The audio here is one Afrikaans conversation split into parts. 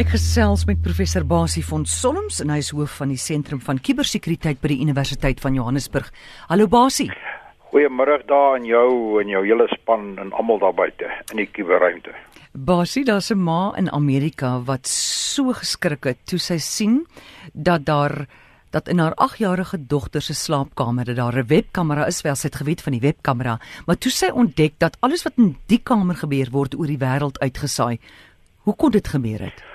Ek gesels met professor Basie van Solms en hy is hoof van die sentrum van kubersekuriteit by die Universiteit van Johannesburg. Hallo Basie. Goeiemôre daar aan jou en jou hele span en almal daar buite in die kuberruimte. Basie, daar's 'n ma in Amerika wat so geskrik het toe sy sien dat daar dat in haar 8-jarige dogter se slaapkamer dat daar 'n webkamera is, wel sy het geweet van die webkamera, maar toe sy ontdek dat alles wat in die kamer gebeur word oor die wêreld uitgesaai. Hoe kon dit gebeur het?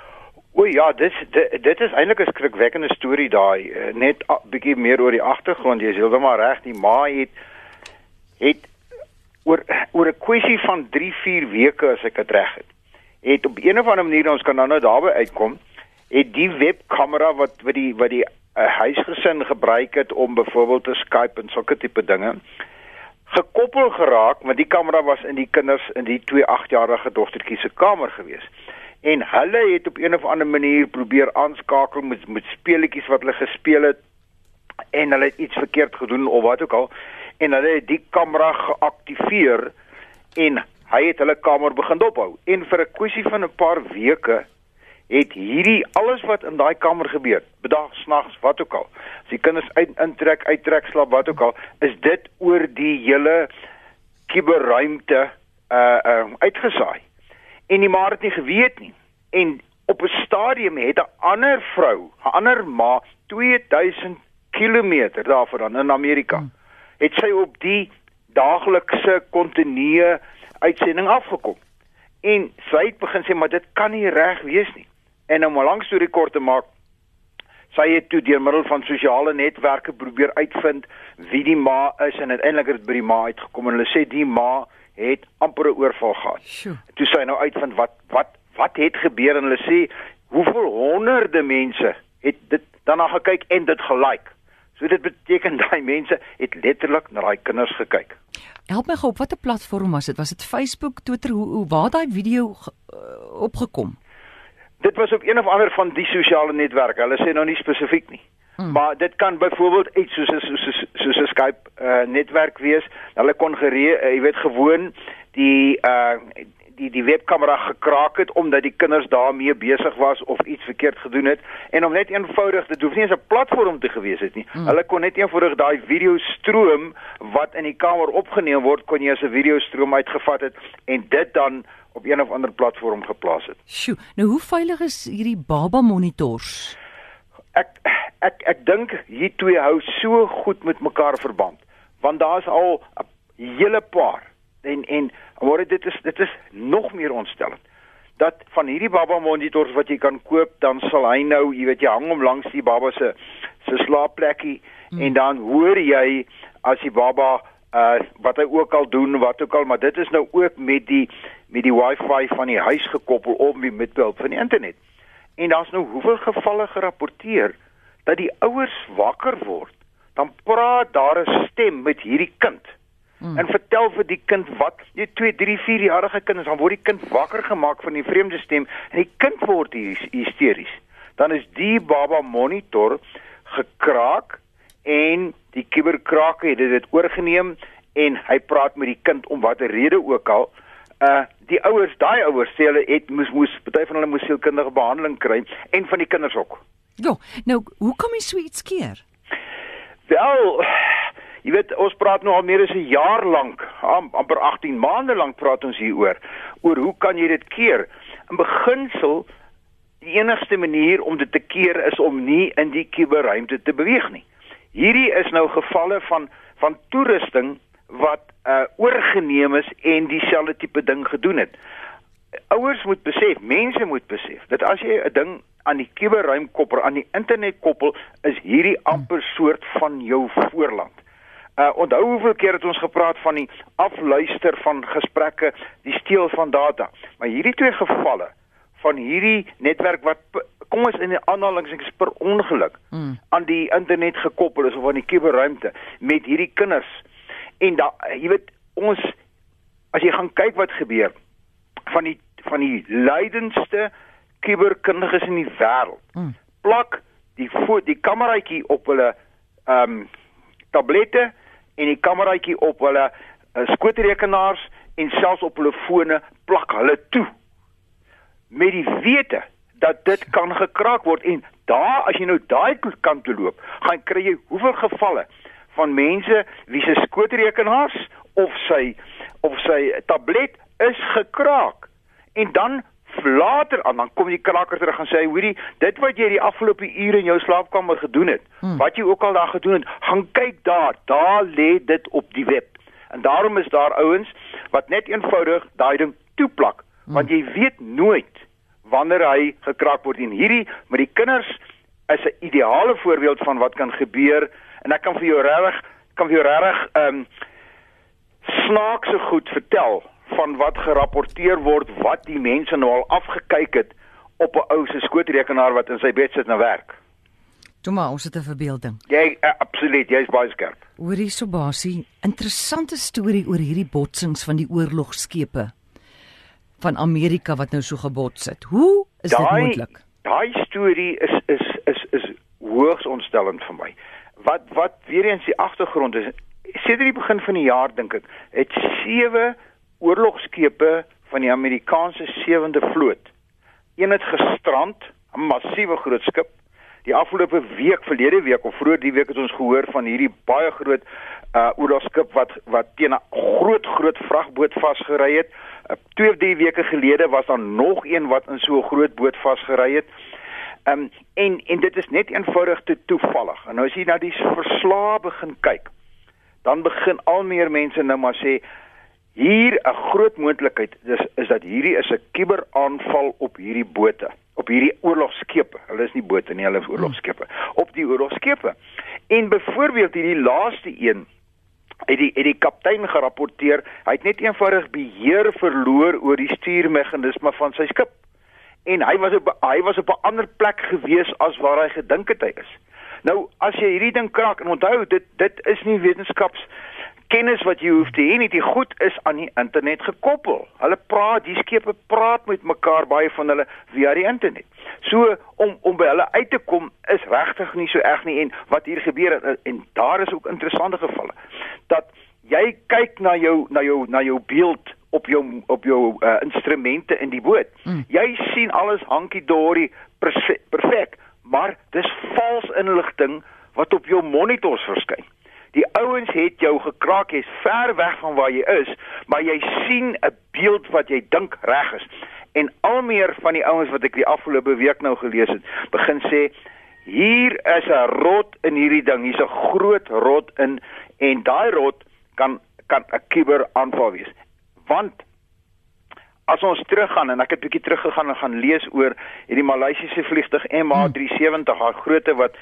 O ja, dit dit, dit is eintlik 'n skrikwekkende storie daai. Uh, net 'n bietjie meer oor die agtergrond. Jy is heeltemal reg. Die ma het het oor oor 'n kwessie van 3, 4 weke as ek dit reg het. Het op 'n of ander manier ons kan nou nou daarby uitkom, het die webkamera wat wat die wat die uh, huisgesin gebruik het om byvoorbeeld te Skype en sulke tipe dinge gekoppel geraak, want die kamera was in die kinders in die 2 8-jarige dogtertjie se kamer gewees en hulle het op een of ander manier probeer aanskakel met met speletjies wat hulle gespeel het en hulle het iets verkeerd gedoen of wat ook al en hulle het die kamera geaktiveer en hy het hulle kamer begin dophou en vir 'n kwessie van 'n paar weke het hierdie alles wat in daai kamer gebeur, bedag snags wat ook al. As die kinders uit intrek, uittrek, slaap wat ook al, is dit oor die hele kuberruimte uh uh uitgesaai en die ma het nie geweet nie. En op 'n stadium het 'n ander vrou, 'n ander ma 2000 km daarvan in Amerika, het sy op die daaglikse kontinue uitsending afgekom. En sy het begin sê maar dit kan nie reg wees nie. En om 'n lang storie kort te maak, sy het toe deur middel van sosiale netwerke probeer uitvind wie die ma is en uiteindelik het dit by die ma uitgekom en hulle sê die ma het amper 'n oorval gehad. Sjoe. Toe sy nou uitvind wat wat wat het gebeur en hulle sê hoeveel honderde mense het dit daarna gekyk en dit gelike. So dit beteken daai mense het letterlik na daai kinders gekyk. Help my gou op watter platform was dit? Was dit Facebook, Twitter, hoe, hoe waar daai video uh, opgekom? Dit was op een of ander van die sosiale netwerke. Hulle sê nou nie spesifiek nie. Hmm. Maar dit kan byvoorbeeld iets soos soos soos 'n Skype uh, netwerk wees. Hulle kon geree, uh, jy weet gewoon die uh die die webkamera gekraak het omdat die kinders daarmee besig was of iets verkeerd gedoen het en om net eenvoudig dit hoef nie eens 'n platform te gewees het nie. Hmm. Hulle kon net eenvoudig daai video stroom wat in die kamer opgeneem word kon jy as 'n video stroom uitgevat het en dit dan op een of ander platform geplaas het. Sjoe, nou hoe veilig is hierdie baba monitors? Ek ek ek dink hier twee hou so goed met mekaar verband want daar's al 'n hele paar en en maar dit is dit is nog meer ontstellend dat van hierdie baba monitors wat jy kan koop dan sal hy nou jy weet jy hang hom langs die baba se se slaapplekkie hmm. en dan hoor jy as die baba uh wat hy ook al doen wat ook al maar dit is nou ook met die met die wifi van die huis gekoppel op met behulp van die internet en daar's nou hoeveel gevalle gerapporteer dat die ouers wakker word dan praat daar 'n stem met hierdie kind. Hmm. en vertel vir die kind wat die 2 3 4 jarige kinders dan word die kind wakker gemaak van die vreemde stem en die kind word hysteries. Dan is die baba monitor gekraak en die kuberkrake het dit oorgeneem en hy praat met die kind om watter rede ook al. Uh die ouers daai ouers sê hulle het moes moes party van hulle moes sielkundige behandeling kry en van die kinders ook ja nou hoe kom jy so iets keer? Wel jy weet ons praat nou al meer as 'n jaar lank am, amper 18 maande lank praat ons hier oor oor hoe kan jy dit keer? In beginsel die enigste manier om dit te keer is om nie in die kuberruimte te beweeg nie. Hierdie is nou gevalle van van toerusting wat uh oorgeneem is en dieselfde tipe ding gedoen het. Ouers moet besef, mense moet besef dat as jy 'n ding aan die kuberruim koppel, aan die internet koppel, is hierdie amper soort van jou voorland. Uh onthou hoeveel keer het ons gepraat van die afluister van gesprekke, die steel van data. Maar hierdie twee gevalle van hierdie netwerk wat kom ons in die aanhalingstekens per ongeluk hmm. aan die internet gekoppel is of aan die kuberruimte met hierdie kinders en da jy weet ons as jy gaan kyk wat gebeur van die van die leidendste kuberkundiges in die wêreld hmm. plak die voet die kameraitjie op hulle ehm um, tablette en die kameraitjie op hulle uh, skootrekenaars en selfs op hulle fone plak hulle toe met die wete dat dit kan gekraak word en daar as jy nou daai kant toe loop, gaan kry jy hoeveel gevalle van mense wie se skootrekenaars of sy of sy tablet is gekraak. En dan later aan dan kom die kraker terug en sê hoorie dit wat jy die afgelope ure in jou slaapkamer gedoen het hmm. wat jy ook al daar gedoen het gaan kyk daar daar lê dit op die web en daarom is daar ouens wat net eenvoudig daai ding toeplak hmm. want jy weet nooit wanneer hy gekraak word en hierdie met die kinders is 'n ideale voorbeeld van wat kan gebeur en ek kan vir jou regtig kan vir jou regtig ehm um, snaakse goed vertel van wat gerapporteer word wat die mense nou al afgekyk het op 'n ou se skootrekenaar wat in sy bed sit na werk. Toe maar ons het 'n verbeelding. Jy uh, absoluut, jy's baie skerp. Hoorie Sobasie, interessante storie oor hierdie botsings van die oorlogskepe van Amerika wat nou so gebots het. Hoe is die, dit moontlik? Daai storie is is is is hoogs ontstellend vir my. Wat wat weer eens die agtergrond is, sedert die begin van die jaar dink ek, het sewe oorlogskepe van die Amerikaanse 7de vloot. Een het gestrand, 'n massiewe groot skip. Die afgelope week, verlede week of vroeër die week het ons gehoor van hierdie baie groot uh oorlogskip wat wat teen 'n groot groot vragboot vasgery het. Uh, twee of drie weke gelede was daar nog een wat in so 'n groot boot vasgery het. Um en en dit is net eenvoudig te toevallig. En nou as jy na die verslae begin kyk, dan begin al meer mense nou maar sê hier 'n groot moontlikheid is is dat hierdie is 'n kuberaanval op hierdie bote, op hierdie oorlogskepe. Hulle is nie bote nie, hulle is oorlogskepe. Op die oorlogskepe. En byvoorbeeld hierdie laaste een het die het die kaptein gerapporteer, hy het net eenvoudig beheer verloor oor die stuurmeganisme van sy skip. En hy was op hy was op 'n ander plek gewees as waar hy gedink het hy is. Nou as jy hierdie ding kraak en onthou dit dit is nie wetenskaps kennis wat jy hoef te hê nie, die goed is aan die internet gekoppel. Hulle praat, die skepe praat met mekaar baie van hulle via die internet. So om om by hulle uit te kom is regtig nie so erg nie en wat hier gebeur het en daar is ook interessante gevalle dat jy kyk na jou na jou na jou beeld op jou op jou uh, instrumente in die boot. Mm. Jy sien alles hankie dorie perfek, maar dis vals inligting wat op jou monitors verskyn. Die ouens het jou gekraak, jy's ver weg van waar jy is, maar jy sien 'n beeld wat jy dink reg is. En al meer van die ouens wat ek die afgelope week nou gelees het, begin sê hier is 'n rot in hierdie ding, hier's 'n groot rot in en daai rot kan kan 'n kiber aanval wees. Want as ons teruggaan en ek het bietjie teruggegaan en gaan lees oor hierdie Maleisiese vliegtuig MH370, haar grootte wat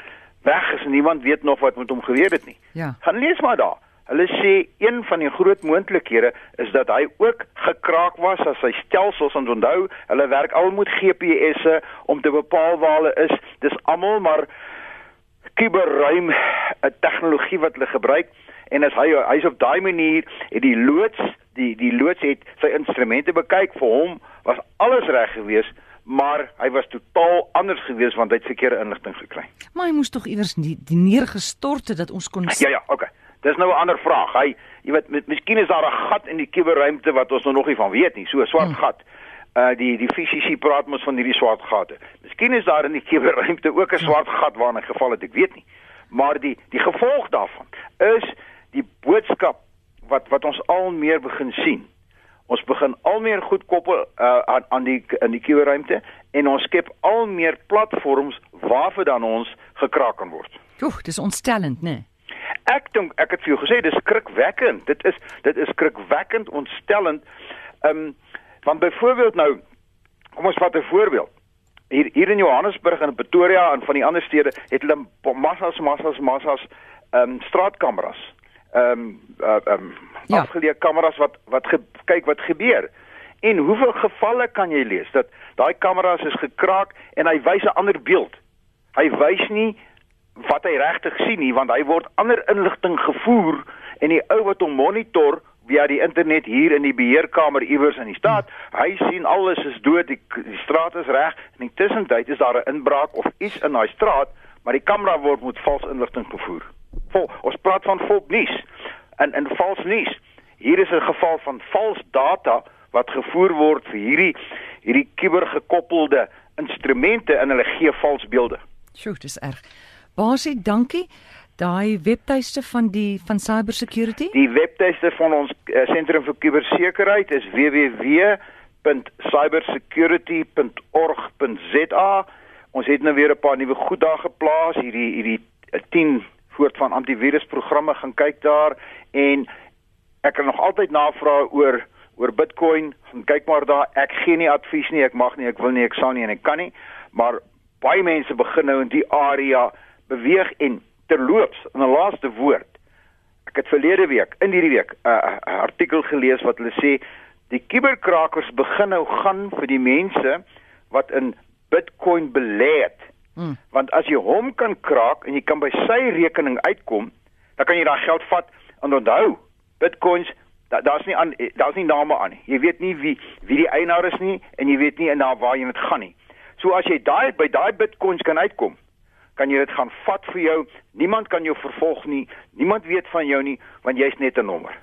weg is en niemand weet nog wat met hom gebeur het nie. Ja. Gaan lees maar daar. Hulle sê een van die groot moontlikhede is dat hy ook gekraak was as sy stelsels ons onthou, hulle werk al met GPS'e om te bepaal waar hulle is. Dis almal maar kuberruim 'n tegnologie wat hulle gebruik en as hy hy's op daai manier het die loods die die loods het sy instrumente bekyk vir hom was alles reg geweest maar hy was totaal anders geweest want hy het verkeerde inligting gekry. Maar hy moes tog iewers die, die neergestort het dat ons kon Ja ja, okay. Dis nou 'n ander vraag. Hy jy weet met miskien is daar 'n gat in die kuberruimte wat ons nou nog nie van weet nie, so 'n swart hmm. gat. Uh die die fisici praat mos van hierdie swart gate. Miskien is daar in die kuberruimte ook 'n swart gat waarna geval het, ek weet nie. Maar die die gevolg daarvan is die boodskap wat wat ons al meer begin sien Ons begin al meer goed koppel uh, aan aan die in die kuberruimte en ons skep al meer platforms waarvoor dan ons gekraak kan word. Oeg, dis ontstellend, né? Nee? Ek dink ek het vir jou gesê dis skrikwekkend. Dit is dit is skrikwekkend ontstellend. Ehm um, want byvoorbeeld nou kom ons vat 'n voorbeeld. Hier hier in Johannesburg en Pretoria en van die ander stede het hulle massas massas massas ehm um, straatkameras. Ehm um, ehm um, ja. afgeleë kameras wat wat ge, kyk wat gebeur. En hoeveel gevalle kan jy lees dat daai kameras is gekraak en hy wys 'n ander beeld. Hy wys nie wat hy regtig sien nie want hy word ander inligting gevoer en die ou wat hom monitor via die internet hier in die beheerkamer iewers in die stad, hy sien alles is dood, die, die straat is reg en intussen tyd is daar 'n inbraak of iets in daai straat, maar die kamera word met vals inligting gevoer. Vol, ons praat van volknuus en en vals nuus. Hier is 'n geval van vals data wat gevoer word vir hierdie hierdie kubergekoppelde instrumente en hulle gee vals beelde. Sjoe, dis erg. Basie, dankie. Daai webtuiste van die van cybersecurity? Die webtuiste van ons uh, sentrum vir kubersekerheid is www.cybersecurity.org.za. Ons het nou weer 'n paar nuwe goed daar geplaas, hierdie hierdie 10 eh, voort van antivirusprogramme gaan kyk daar en ek kan nog altyd navra oor oor Bitcoin, gaan kyk maar daar. Ek gee nie advies nie, ek mag nie, ek wil nie, ek sal nie en ek kan nie, maar baie mense begin nou in die area beweeg en terloops, 'n laaste woord. Ek het verlede week, in hierdie week, 'n uh, artikel gelees wat hulle sê die kuberkrakers begin nou gaan vir die mense wat in Bitcoin belê het. Hmm. Want as jy hom kan kraak en jy kan by sy rekening uitkom, dan kan jy daai geld vat en onthou, Bitcoins daar's nie aan daar's nie name aan nie. Jy weet nie wie wie die eienaar is nie en jy weet nie na waar jy dit gaan nie. So as jy daai by daai Bitcoins kan uitkom, kan jy dit gaan vat vir jou. Niemand kan jou vervolg nie. Niemand weet van jou nie want jy's net 'n nommer.